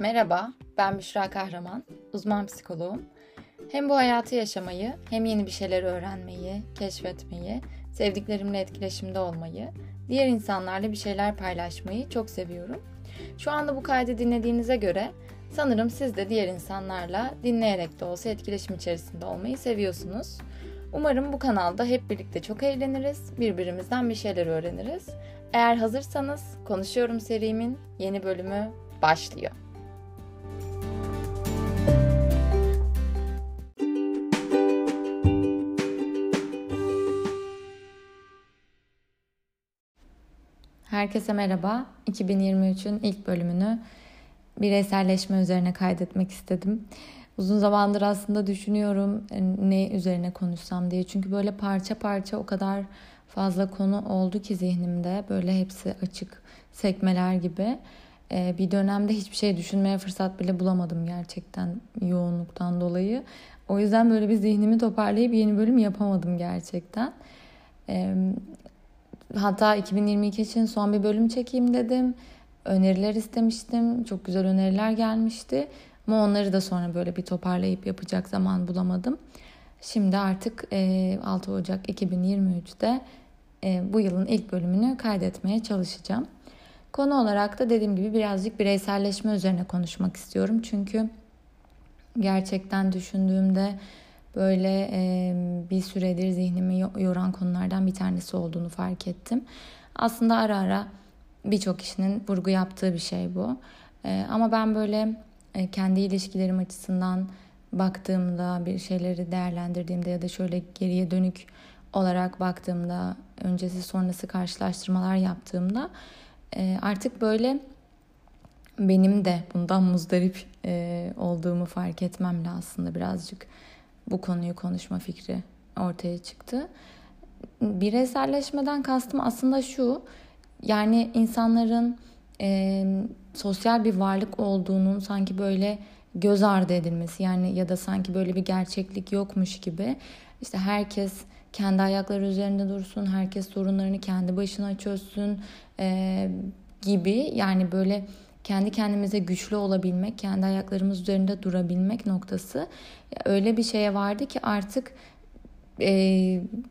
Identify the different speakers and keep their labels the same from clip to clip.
Speaker 1: Merhaba, ben Büşra Kahraman, uzman psikoloğum. Hem bu hayatı yaşamayı, hem yeni bir şeyler öğrenmeyi, keşfetmeyi, sevdiklerimle etkileşimde olmayı, diğer insanlarla bir şeyler paylaşmayı çok seviyorum. Şu anda bu kaydı dinlediğinize göre sanırım siz de diğer insanlarla dinleyerek de olsa etkileşim içerisinde olmayı seviyorsunuz. Umarım bu kanalda hep birlikte çok eğleniriz, birbirimizden bir şeyler öğreniriz. Eğer hazırsanız Konuşuyorum serimin yeni bölümü başlıyor. Herkese merhaba. 2023'ün ilk bölümünü bireyselleşme üzerine kaydetmek istedim. Uzun zamandır aslında düşünüyorum e, ne üzerine konuşsam diye. Çünkü böyle parça parça o kadar fazla konu oldu ki zihnimde. Böyle hepsi açık sekmeler gibi. E, bir dönemde hiçbir şey düşünmeye fırsat bile bulamadım gerçekten yoğunluktan dolayı. O yüzden böyle bir zihnimi toparlayıp yeni bölüm yapamadım gerçekten. E, hatta 2022 için son bir bölüm çekeyim dedim. Öneriler istemiştim. Çok güzel öneriler gelmişti. Ama onları da sonra böyle bir toparlayıp yapacak zaman bulamadım. Şimdi artık 6 Ocak 2023'te bu yılın ilk bölümünü kaydetmeye çalışacağım. Konu olarak da dediğim gibi birazcık bireyselleşme üzerine konuşmak istiyorum. Çünkü gerçekten düşündüğümde böyle bir süredir zihnimi yoran konulardan bir tanesi olduğunu fark ettim. Aslında ara ara birçok kişinin vurgu yaptığı bir şey bu. Ama ben böyle kendi ilişkilerim açısından baktığımda bir şeyleri değerlendirdiğimde ya da şöyle geriye dönük olarak baktığımda öncesi sonrası karşılaştırmalar yaptığımda e, artık böyle benim de bundan muzdarip e, olduğumu fark etmemle aslında birazcık bu konuyu konuşma fikri ortaya çıktı. Bireyselleşmeden kastım aslında şu yani insanların e, sosyal bir varlık olduğunun sanki böyle göz ardı edilmesi yani ya da sanki böyle bir gerçeklik yokmuş gibi işte herkes kendi ayakları üzerinde dursun, herkes sorunlarını kendi başına çözsün e, gibi yani böyle kendi kendimize güçlü olabilmek, kendi ayaklarımız üzerinde durabilmek noktası öyle bir şeye vardı ki artık e,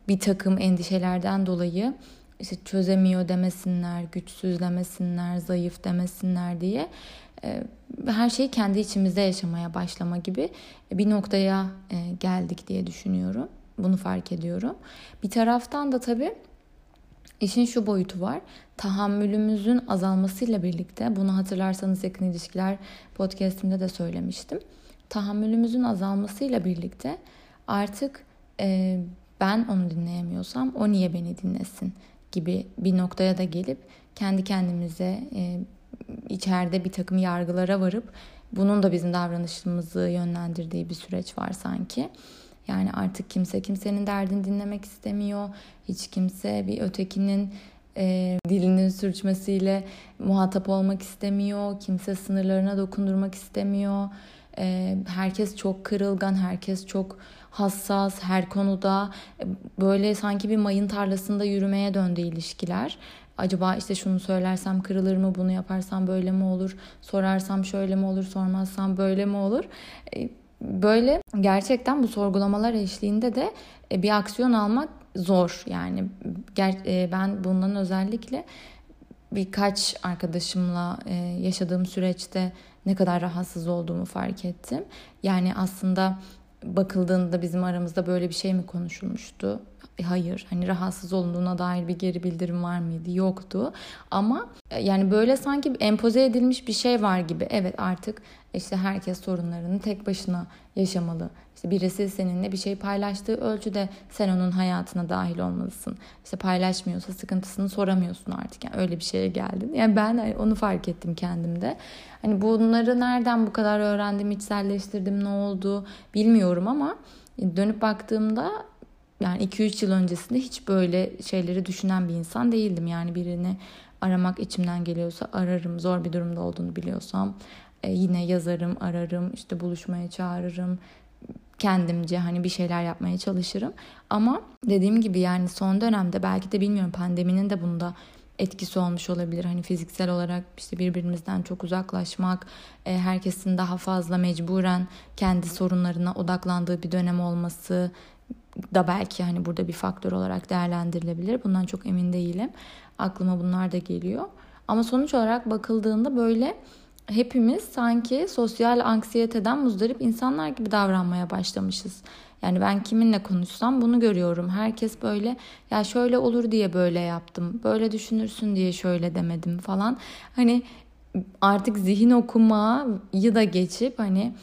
Speaker 1: bir takım endişelerden dolayı işte çözemiyor demesinler, güçsüz demesinler, zayıf demesinler diye e, her şeyi kendi içimizde yaşamaya başlama gibi bir noktaya e, geldik diye düşünüyorum. Bunu fark ediyorum. Bir taraftan da tabii işin şu boyutu var. Tahammülümüzün azalmasıyla birlikte bunu hatırlarsanız yakın ilişkiler podcastimde de söylemiştim. Tahammülümüzün azalmasıyla birlikte artık e, ben onu dinleyemiyorsam o niye beni dinlesin gibi bir noktaya da gelip kendi kendimize e, içeride bir takım yargılara varıp bunun da bizim davranışımızı yönlendirdiği bir süreç var sanki. Yani artık kimse kimsenin derdini dinlemek istemiyor. Hiç kimse bir ötekinin e, dilinin sürçmesiyle muhatap olmak istemiyor. Kimse sınırlarına dokundurmak istemiyor. E, herkes çok kırılgan, herkes çok hassas her konuda. E, böyle sanki bir mayın tarlasında yürümeye döndü ilişkiler. Acaba işte şunu söylersem kırılır mı, bunu yaparsam böyle mi olur, sorarsam şöyle mi olur, sormazsam böyle mi olur? E, böyle gerçekten bu sorgulamalar eşliğinde de e, bir aksiyon almak zor. Yani e, ben bundan özellikle birkaç arkadaşımla yaşadığım süreçte ne kadar rahatsız olduğumu fark ettim. Yani aslında bakıldığında bizim aramızda böyle bir şey mi konuşulmuştu? E, hayır. Hani rahatsız olunduğuna dair bir geri bildirim var mıydı? Yoktu. Ama e, yani böyle sanki empoze edilmiş bir şey var gibi. Evet artık işte herkes sorunlarını tek başına yaşamalı. İşte birisi seninle bir şey paylaştığı ölçüde sen onun hayatına dahil olmalısın. İşte paylaşmıyorsa sıkıntısını soramıyorsun artık. Yani öyle bir şeye geldin. Yani ben onu fark ettim kendimde. Hani bunları nereden bu kadar öğrendim, içselleştirdim, ne oldu bilmiyorum ama dönüp baktığımda yani 2-3 yıl öncesinde hiç böyle şeyleri düşünen bir insan değildim. Yani birini aramak içimden geliyorsa ararım. Zor bir durumda olduğunu biliyorsam e, yine yazarım, ararım, işte buluşmaya çağırırım. Kendimce hani bir şeyler yapmaya çalışırım. Ama dediğim gibi yani son dönemde belki de bilmiyorum pandeminin de bunda etkisi olmuş olabilir. Hani fiziksel olarak işte birbirimizden çok uzaklaşmak, e, herkesin daha fazla mecburen kendi sorunlarına odaklandığı bir dönem olması da belki hani burada bir faktör olarak değerlendirilebilir. Bundan çok emin değilim. Aklıma bunlar da geliyor. Ama sonuç olarak bakıldığında böyle hepimiz sanki sosyal anksiyeteden muzdarip insanlar gibi davranmaya başlamışız. Yani ben kiminle konuşsam bunu görüyorum. Herkes böyle ya şöyle olur diye böyle yaptım. Böyle düşünürsün diye şöyle demedim falan. Hani artık zihin okumayı da geçip hani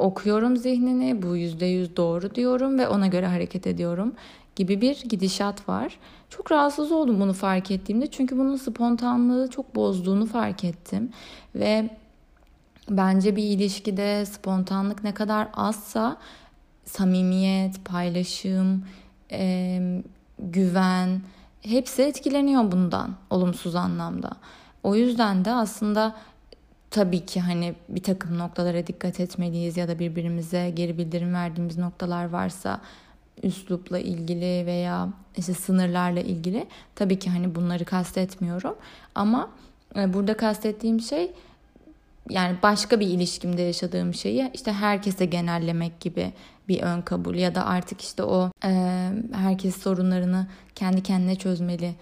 Speaker 1: okuyorum zihnini bu yüzde yüz doğru diyorum ve ona göre hareket ediyorum gibi bir gidişat var. Çok rahatsız oldum bunu fark ettiğimde çünkü bunun spontanlığı çok bozduğunu fark ettim ve bence bir ilişkide spontanlık ne kadar azsa samimiyet, paylaşım, e, güven hepsi etkileniyor bundan olumsuz anlamda. O yüzden de aslında tabii ki hani bir takım noktalara dikkat etmeliyiz ya da birbirimize geri bildirim verdiğimiz noktalar varsa üslupla ilgili veya işte sınırlarla ilgili tabii ki hani bunları kastetmiyorum. Ama e, burada kastettiğim şey yani başka bir ilişkimde yaşadığım şeyi işte herkese genellemek gibi bir ön kabul ya da artık işte o e, herkes sorunlarını kendi kendine çözmeli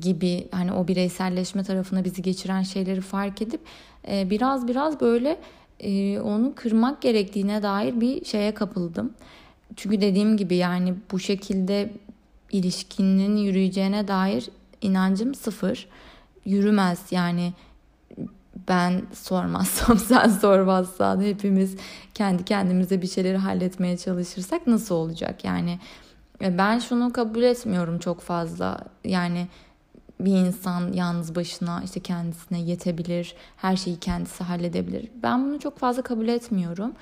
Speaker 1: gibi hani o bireyselleşme tarafına bizi geçiren şeyleri fark edip e, biraz biraz böyle e, onu kırmak gerektiğine dair bir şeye kapıldım. Çünkü dediğim gibi yani bu şekilde ilişkinin yürüyeceğine dair inancım sıfır. Yürümez yani ben sormazsam sen sormazsan hepimiz kendi kendimize bir şeyleri halletmeye çalışırsak nasıl olacak yani e, ben şunu kabul etmiyorum çok fazla yani bir insan yalnız başına işte kendisine yetebilir, her şeyi kendisi halledebilir. Ben bunu çok fazla kabul etmiyorum.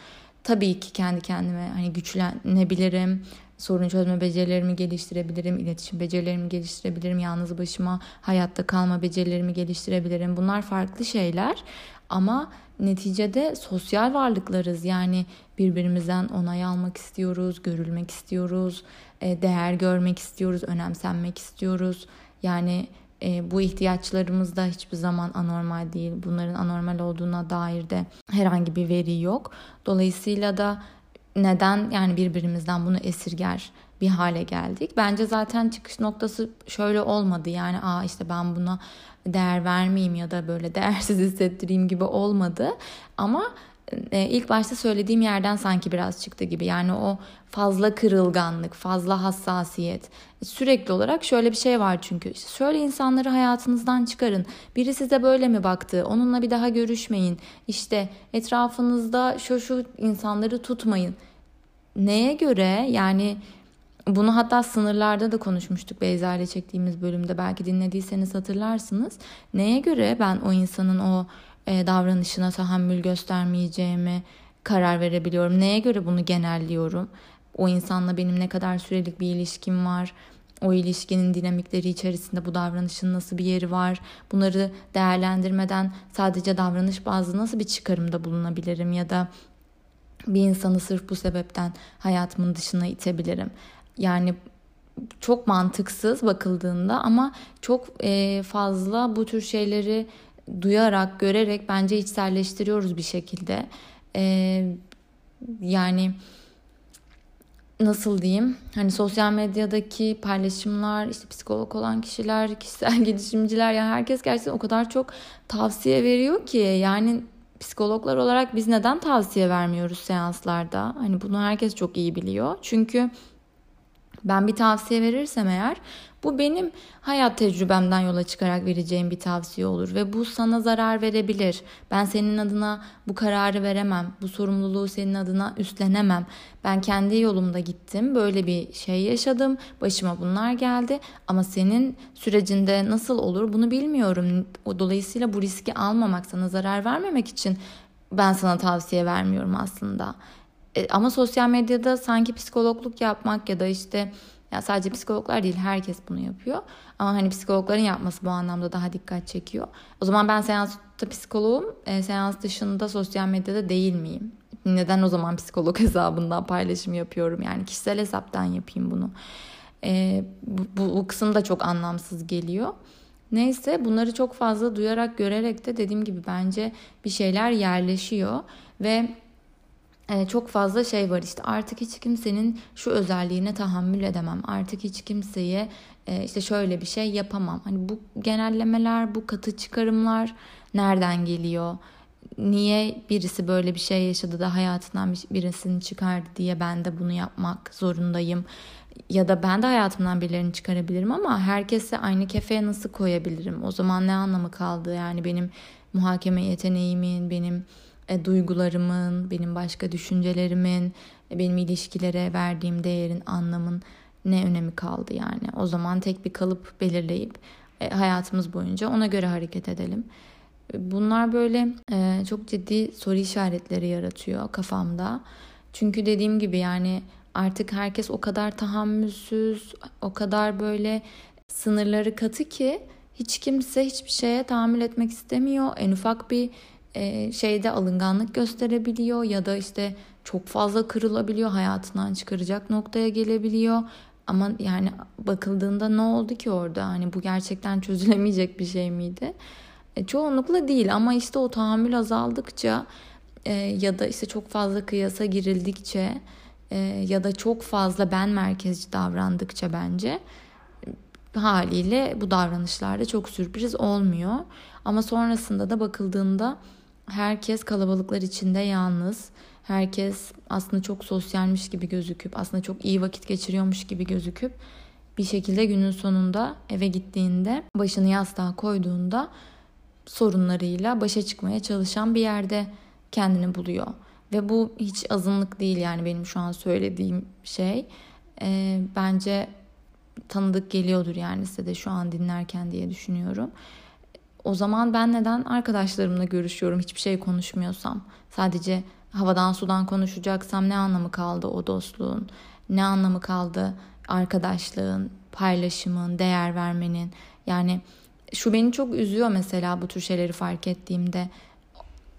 Speaker 1: Tabii ki kendi kendime hani güçlenebilirim, sorun çözme becerilerimi geliştirebilirim, iletişim becerilerimi geliştirebilirim, yalnız başıma hayatta kalma becerilerimi geliştirebilirim. Bunlar farklı şeyler ama neticede sosyal varlıklarız. Yani birbirimizden onay almak istiyoruz, görülmek istiyoruz, e, değer görmek istiyoruz, önemsenmek istiyoruz. Yani e, bu ihtiyaçlarımız da hiçbir zaman anormal değil. Bunların anormal olduğuna dair de herhangi bir veri yok. Dolayısıyla da neden yani birbirimizden bunu esirger bir hale geldik. Bence zaten çıkış noktası şöyle olmadı. Yani aa işte ben buna değer vermeyeyim ya da böyle değersiz hissettireyim gibi olmadı. Ama ilk başta söylediğim yerden sanki biraz çıktı gibi. Yani o fazla kırılganlık, fazla hassasiyet. Sürekli olarak şöyle bir şey var çünkü. Şöyle insanları hayatınızdan çıkarın. Biri size böyle mi baktı? Onunla bir daha görüşmeyin. İşte etrafınızda şu şu insanları tutmayın. Neye göre? Yani bunu hatta sınırlarda da konuşmuştuk Beyza ile çektiğimiz bölümde. Belki dinlediyseniz hatırlarsınız. Neye göre ben o insanın o e, davranışına tahammül göstermeyeceğimi karar verebiliyorum. Neye göre bunu genelliyorum? O insanla benim ne kadar sürelik bir ilişkim var? O ilişkinin dinamikleri içerisinde bu davranışın nasıl bir yeri var? Bunları değerlendirmeden sadece davranış bazlı nasıl bir çıkarımda bulunabilirim ya da bir insanı sırf bu sebepten hayatımın dışına itebilirim. Yani çok mantıksız bakıldığında ama çok e, fazla bu tür şeyleri duyarak, görerek bence içselleştiriyoruz bir şekilde. Ee, yani nasıl diyeyim? Hani sosyal medyadaki paylaşımlar, işte psikolog olan kişiler, kişisel gelişimciler ya herkes gerçekten o kadar çok tavsiye veriyor ki yani psikologlar olarak biz neden tavsiye vermiyoruz seanslarda? Hani bunu herkes çok iyi biliyor. Çünkü ben bir tavsiye verirsem eğer bu benim hayat tecrübemden yola çıkarak vereceğim bir tavsiye olur ve bu sana zarar verebilir. Ben senin adına bu kararı veremem. Bu sorumluluğu senin adına üstlenemem. Ben kendi yolumda gittim. Böyle bir şey yaşadım. Başıma bunlar geldi ama senin sürecinde nasıl olur bunu bilmiyorum. Dolayısıyla bu riski almamak, sana zarar vermemek için ben sana tavsiye vermiyorum aslında. E, ama sosyal medyada sanki psikologluk yapmak ya da işte ya sadece psikologlar değil herkes bunu yapıyor. Ama hani psikologların yapması bu anlamda daha dikkat çekiyor. O zaman ben seansta psikoloğum. E, seans dışında sosyal medyada değil miyim? Neden o zaman psikolog hesabından paylaşım yapıyorum? Yani kişisel hesaptan yapayım bunu. E, bu, bu, bu kısım da çok anlamsız geliyor. Neyse bunları çok fazla duyarak görerek de dediğim gibi bence bir şeyler yerleşiyor ve çok fazla şey var işte artık hiç kimsenin şu özelliğine tahammül edemem. Artık hiç kimseye e, işte şöyle bir şey yapamam. Hani bu genellemeler, bu katı çıkarımlar nereden geliyor? Niye birisi böyle bir şey yaşadı da hayatından birisini çıkardı diye ben de bunu yapmak zorundayım? Ya da ben de hayatımdan birilerini çıkarabilirim ama herkese aynı kefeye nasıl koyabilirim? O zaman ne anlamı kaldı? Yani benim muhakeme yeteneğimin, benim e, duygularımın, benim başka düşüncelerimin, e, benim ilişkilere verdiğim değerin, anlamın ne önemi kaldı yani. O zaman tek bir kalıp belirleyip e, hayatımız boyunca ona göre hareket edelim. Bunlar böyle e, çok ciddi soru işaretleri yaratıyor kafamda. Çünkü dediğim gibi yani artık herkes o kadar tahammülsüz, o kadar böyle sınırları katı ki hiç kimse hiçbir şeye tahammül etmek istemiyor. En ufak bir e, şeyde alınganlık gösterebiliyor ya da işte çok fazla kırılabiliyor, hayatından çıkaracak noktaya gelebiliyor. Ama yani bakıldığında ne oldu ki orada? Hani bu gerçekten çözülemeyecek bir şey miydi? E, çoğunlukla değil ama işte o tahammül azaldıkça e, ya da işte çok fazla kıyasa girildikçe e, ya da çok fazla ben merkezci davrandıkça bence haliyle bu davranışlarda çok sürpriz olmuyor. Ama sonrasında da bakıldığında herkes kalabalıklar içinde yalnız. Herkes aslında çok sosyalmiş gibi gözüküp aslında çok iyi vakit geçiriyormuş gibi gözüküp bir şekilde günün sonunda eve gittiğinde başını yastığa koyduğunda sorunlarıyla başa çıkmaya çalışan bir yerde kendini buluyor. Ve bu hiç azınlık değil yani benim şu an söylediğim şey. E, bence tanıdık geliyordur yani size de şu an dinlerken diye düşünüyorum. O zaman ben neden arkadaşlarımla görüşüyorum hiçbir şey konuşmuyorsam? Sadece havadan sudan konuşacaksam ne anlamı kaldı o dostluğun? Ne anlamı kaldı arkadaşlığın, paylaşımın, değer vermenin? Yani şu beni çok üzüyor mesela bu tür şeyleri fark ettiğimde.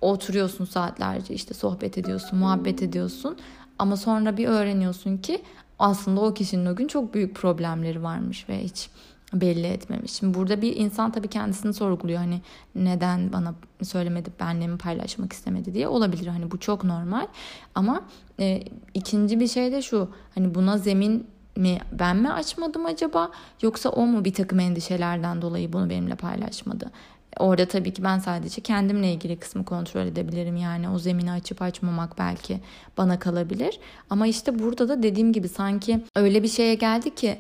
Speaker 1: Oturuyorsun saatlerce işte sohbet ediyorsun, muhabbet ediyorsun ama sonra bir öğreniyorsun ki aslında o kişinin o gün çok büyük problemleri varmış ve hiç belli etmemiş. Şimdi burada bir insan tabii kendisini sorguluyor hani neden bana söylemedi benle paylaşmak istemedi diye olabilir hani bu çok normal ama e, ikinci bir şey de şu hani buna zemin mi ben mi açmadım acaba yoksa o mu bir takım endişelerden dolayı bunu benimle paylaşmadı. Orada tabii ki ben sadece kendimle ilgili kısmı kontrol edebilirim. Yani o zemini açıp açmamak belki bana kalabilir. Ama işte burada da dediğim gibi sanki öyle bir şeye geldi ki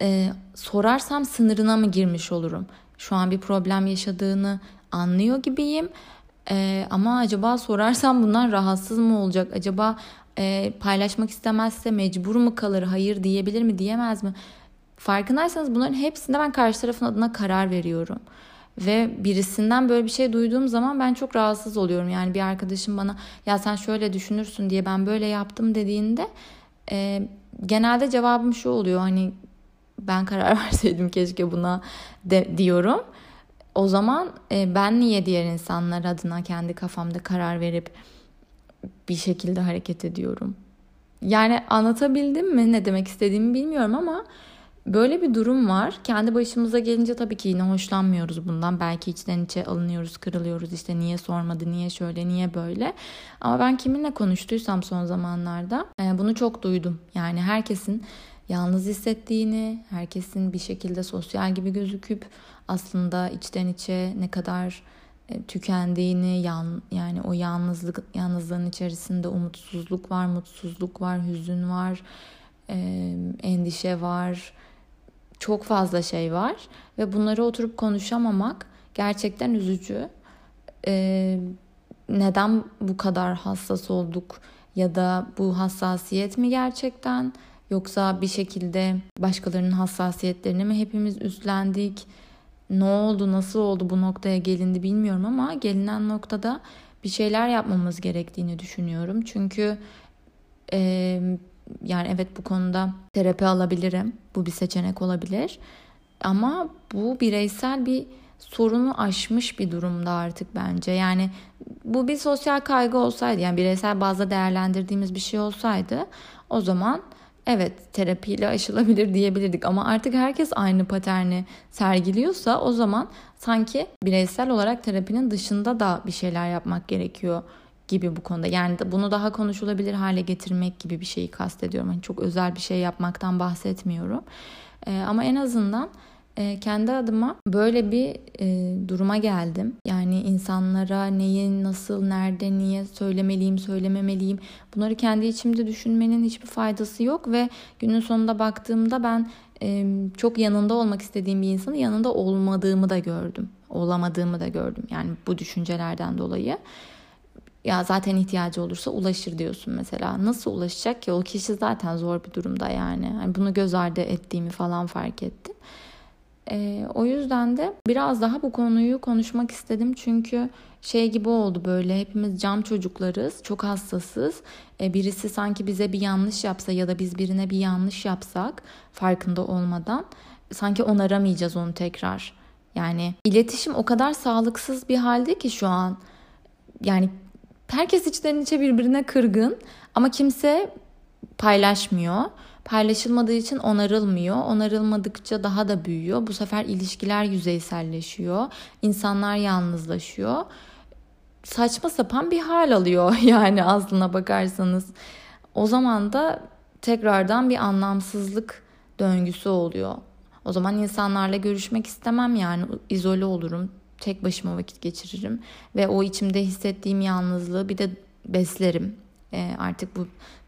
Speaker 1: e, sorarsam sınırına mı girmiş olurum? Şu an bir problem yaşadığını anlıyor gibiyim. E, ama acaba sorarsam bundan rahatsız mı olacak? Acaba e, paylaşmak istemezse mecbur mu kalır? Hayır diyebilir mi diyemez mi? Farkındaysanız bunların hepsinde ben karşı tarafın adına karar veriyorum. Ve birisinden böyle bir şey duyduğum zaman ben çok rahatsız oluyorum. Yani bir arkadaşım bana ya sen şöyle düşünürsün diye ben böyle yaptım dediğinde e, genelde cevabım şu oluyor. Hani ben karar verseydim keşke buna de, diyorum. O zaman e, ben niye diğer insanlar adına kendi kafamda karar verip bir şekilde hareket ediyorum? Yani anlatabildim mi ne demek istediğimi bilmiyorum ama böyle bir durum var. Kendi başımıza gelince tabii ki yine hoşlanmıyoruz bundan. Belki içten içe alınıyoruz, kırılıyoruz. İşte niye sormadı, niye şöyle, niye böyle. Ama ben kiminle konuştuysam son zamanlarda e, bunu çok duydum. Yani herkesin yalnız hissettiğini, herkesin bir şekilde sosyal gibi gözüküp aslında içten içe ne kadar e, tükendiğini, yan, yani o yalnızlık yalnızlığın içerisinde umutsuzluk var, mutsuzluk var, hüzün var, e, endişe var. Çok fazla şey var ve bunları oturup konuşamamak gerçekten üzücü. E, neden bu kadar hassas olduk ya da bu hassasiyet mi gerçekten? Yoksa bir şekilde başkalarının hassasiyetlerini mi hepimiz üstlendik? Ne oldu, nasıl oldu bu noktaya gelindi bilmiyorum ama gelinen noktada bir şeyler yapmamız gerektiğini düşünüyorum. Çünkü e, yani evet bu konuda terapi alabilirim. Bu bir seçenek olabilir. Ama bu bireysel bir sorunu aşmış bir durumda artık bence. Yani bu bir sosyal kaygı olsaydı yani bireysel bazda değerlendirdiğimiz bir şey olsaydı o zaman evet terapiyle aşılabilir diyebilirdik ama artık herkes aynı paterni sergiliyorsa o zaman sanki bireysel olarak terapinin dışında da bir şeyler yapmak gerekiyor gibi bu konuda. Yani bunu daha konuşulabilir hale getirmek gibi bir şeyi kastediyorum. Yani çok özel bir şey yapmaktan bahsetmiyorum. Ee, ama en azından e, kendi adıma böyle bir e, duruma geldim. Yani insanlara neyi, nasıl, nerede, niye söylemeliyim, söylememeliyim. Bunları kendi içimde düşünmenin hiçbir faydası yok ve günün sonunda baktığımda ben e, çok yanında olmak istediğim bir insanın yanında olmadığımı da gördüm. Olamadığımı da gördüm. Yani bu düşüncelerden dolayı ya zaten ihtiyacı olursa ulaşır diyorsun mesela. Nasıl ulaşacak ki? O kişi zaten zor bir durumda yani. yani bunu göz ardı ettiğimi falan fark ettim. E, o yüzden de biraz daha bu konuyu konuşmak istedim. Çünkü şey gibi oldu böyle hepimiz cam çocuklarız. Çok hassasız. E, birisi sanki bize bir yanlış yapsa ya da biz birine bir yanlış yapsak farkında olmadan sanki onaramayacağız onu tekrar. Yani iletişim o kadar sağlıksız bir halde ki şu an. Yani herkes içten içe birbirine kırgın ama kimse paylaşmıyor. Paylaşılmadığı için onarılmıyor. Onarılmadıkça daha da büyüyor. Bu sefer ilişkiler yüzeyselleşiyor. İnsanlar yalnızlaşıyor. Saçma sapan bir hal alıyor yani aslına bakarsanız. O zaman da tekrardan bir anlamsızlık döngüsü oluyor. O zaman insanlarla görüşmek istemem yani izole olurum. Tek başıma vakit geçiririm ve o içimde hissettiğim yalnızlığı bir de beslerim. E, artık bu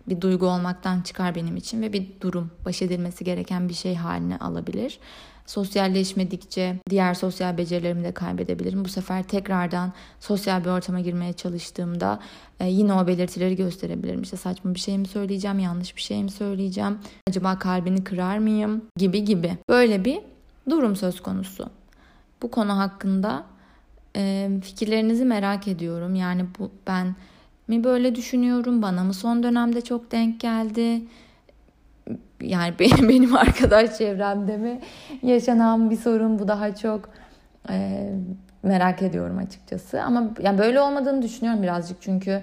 Speaker 1: bir duygu olmaktan çıkar benim için ve bir durum, baş edilmesi gereken bir şey haline alabilir. Sosyalleşmedikçe diğer sosyal becerilerimi de kaybedebilirim. Bu sefer tekrardan sosyal bir ortama girmeye çalıştığımda e, yine o belirtileri gösterebilirim. İşte saçma bir şey mi söyleyeceğim, yanlış bir şey mi söyleyeceğim, acaba kalbini kırar mıyım gibi gibi. Böyle bir durum söz konusu. Bu konu hakkında fikirlerinizi merak ediyorum. Yani bu ben mi böyle düşünüyorum? Bana mı son dönemde çok denk geldi? Yani benim, benim arkadaş çevremde mi yaşanan bir sorun bu daha çok e, merak ediyorum açıkçası. Ama yani böyle olmadığını düşünüyorum birazcık çünkü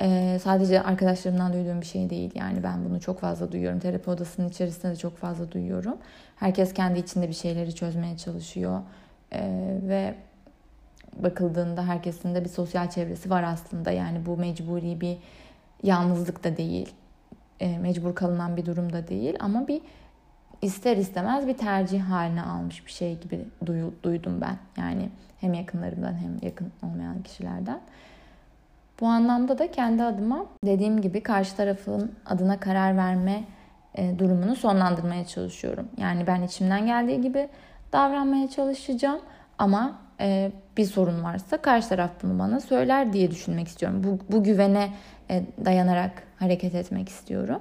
Speaker 1: e, sadece arkadaşlarımdan duyduğum bir şey değil. Yani ben bunu çok fazla duyuyorum. Terapi odasının içerisinde de çok fazla duyuyorum. Herkes kendi içinde bir şeyleri çözmeye çalışıyor. E, ve bakıldığında herkesin de bir sosyal çevresi var aslında. Yani bu mecburi bir yalnızlık da değil. E, mecbur kalınan bir durum da değil ama bir ister istemez bir tercih haline almış bir şey gibi duyu, duydum ben. Yani hem yakınlarımdan hem yakın olmayan kişilerden. Bu anlamda da kendi adıma dediğim gibi karşı tarafın adına karar verme e, durumunu sonlandırmaya çalışıyorum. Yani ben içimden geldiği gibi davranmaya çalışacağım ama e, bir sorun varsa karşı taraf bunu bana söyler diye düşünmek istiyorum. Bu, bu güvene e, dayanarak hareket etmek istiyorum.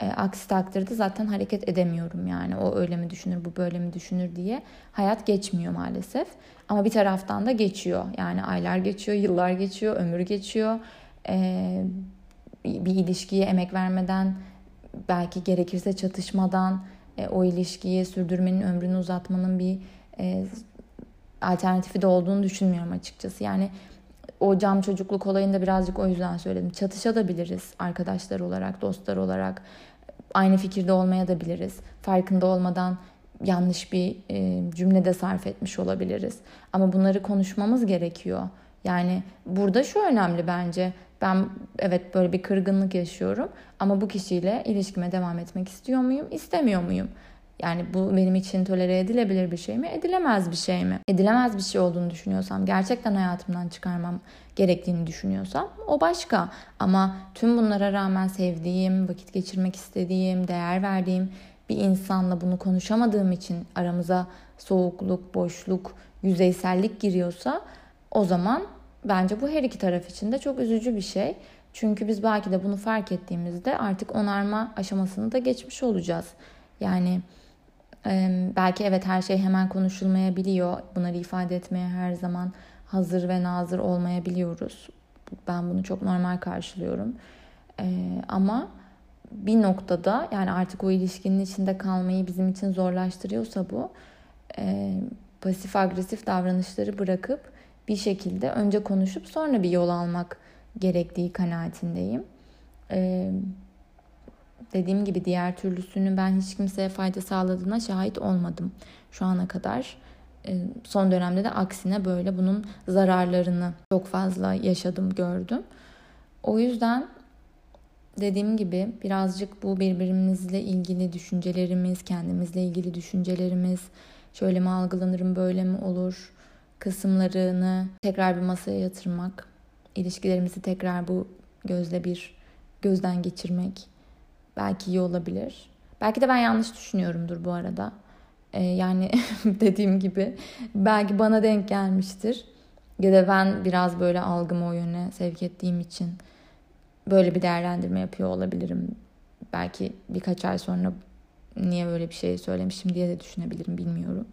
Speaker 1: E, aksi takdirde zaten hareket edemiyorum yani. O öyle mi düşünür, bu böyle mi düşünür diye hayat geçmiyor maalesef. Ama bir taraftan da geçiyor. Yani aylar geçiyor, yıllar geçiyor, ömür geçiyor. Bir ilişkiye emek vermeden, belki gerekirse çatışmadan o ilişkiyi sürdürmenin, ömrünü uzatmanın bir alternatifi de olduğunu düşünmüyorum açıkçası. Yani o cam çocukluk olayında birazcık o yüzden söyledim. Çatışabiliriz arkadaşlar olarak, dostlar olarak. Aynı fikirde olmaya da biliriz. Farkında olmadan yanlış bir e, cümlede sarf etmiş olabiliriz. Ama bunları konuşmamız gerekiyor. Yani burada şu önemli bence. Ben evet böyle bir kırgınlık yaşıyorum ama bu kişiyle ilişkime devam etmek istiyor muyum, istemiyor muyum? Yani bu benim için tolere edilebilir bir şey mi? Edilemez bir şey mi? Edilemez bir şey olduğunu düşünüyorsam, gerçekten hayatımdan çıkarmam gerektiğini düşünüyorsam o başka. Ama tüm bunlara rağmen sevdiğim, vakit geçirmek istediğim, değer verdiğim bir insanla bunu konuşamadığım için aramıza soğukluk, boşluk, yüzeysellik giriyorsa o zaman bence bu her iki taraf için de çok üzücü bir şey. Çünkü biz belki de bunu fark ettiğimizde artık onarma aşamasını da geçmiş olacağız. Yani belki evet her şey hemen konuşulmayabiliyor. Bunları ifade etmeye her zaman hazır ve nazır olmayabiliyoruz. Ben bunu çok normal karşılıyorum. ama bir noktada yani artık o ilişkinin içinde kalmayı bizim için zorlaştırıyorsa bu pasif agresif davranışları bırakıp bir şekilde önce konuşup sonra bir yol almak gerektiği kanaatindeyim. Dediğim gibi diğer türlüsünün ben hiç kimseye fayda sağladığına şahit olmadım şu ana kadar. E, son dönemde de aksine böyle bunun zararlarını çok fazla yaşadım, gördüm. O yüzden dediğim gibi birazcık bu birbirimizle ilgili düşüncelerimiz, kendimizle ilgili düşüncelerimiz, şöyle mi algılanırım, böyle mi olur kısımlarını tekrar bir masaya yatırmak, ilişkilerimizi tekrar bu gözle bir gözden geçirmek belki iyi olabilir. Belki de ben yanlış düşünüyorumdur bu arada. Ee, yani dediğim gibi belki bana denk gelmiştir. Ya da ben biraz böyle algımı o yöne sevk ettiğim için böyle bir değerlendirme yapıyor olabilirim. Belki birkaç ay sonra niye böyle bir şey söylemişim diye de düşünebilirim bilmiyorum.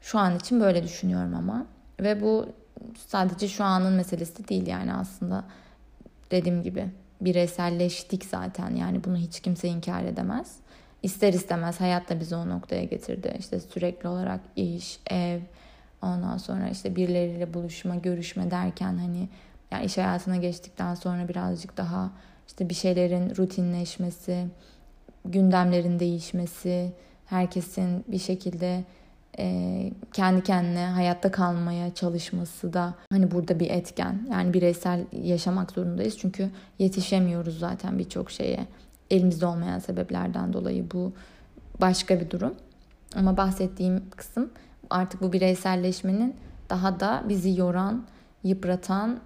Speaker 1: Şu an için böyle düşünüyorum ama. Ve bu sadece şu anın meselesi değil yani aslında dediğim gibi bireyselleştik zaten yani bunu hiç kimse inkar edemez. İster istemez hayat da bizi o noktaya getirdi. İşte sürekli olarak iş, ev, ondan sonra işte birileriyle buluşma, görüşme derken hani yani iş hayatına geçtikten sonra birazcık daha işte bir şeylerin rutinleşmesi, gündemlerin değişmesi, herkesin bir şekilde e, kendi kendine hayatta kalmaya çalışması da hani burada bir etken. Yani bireysel yaşamak zorundayız çünkü yetişemiyoruz zaten birçok şeye. Elimizde olmayan sebeplerden dolayı bu başka bir durum. Ama bahsettiğim kısım artık bu bireyselleşmenin daha da bizi yoran, yıpratan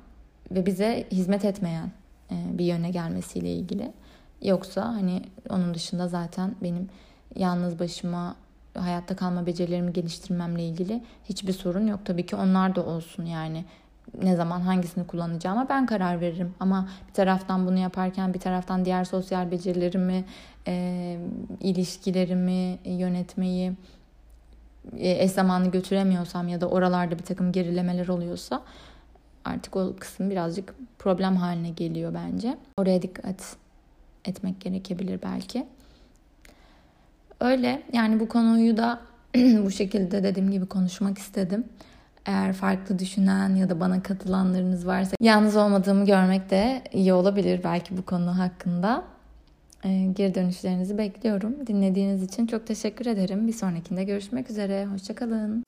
Speaker 1: ve bize hizmet etmeyen bir yöne gelmesiyle ilgili. Yoksa hani onun dışında zaten benim yalnız başıma hayatta kalma becerilerimi geliştirmemle ilgili hiçbir sorun yok. Tabii ki onlar da olsun yani ne zaman hangisini kullanacağıma ben karar veririm. Ama bir taraftan bunu yaparken bir taraftan diğer sosyal becerilerimi, e, ilişkilerimi yönetmeyi e, eş zamanlı götüremiyorsam ya da oralarda bir takım gerilemeler oluyorsa artık o kısım birazcık problem haline geliyor bence. Oraya dikkat etmek gerekebilir belki. Öyle yani bu konuyu da bu şekilde dediğim gibi konuşmak istedim. Eğer farklı düşünen ya da bana katılanlarınız varsa yalnız olmadığımı görmek de iyi olabilir belki bu konu hakkında. Ee, geri dönüşlerinizi bekliyorum. Dinlediğiniz için çok teşekkür ederim. Bir sonrakinde görüşmek üzere. Hoşçakalın.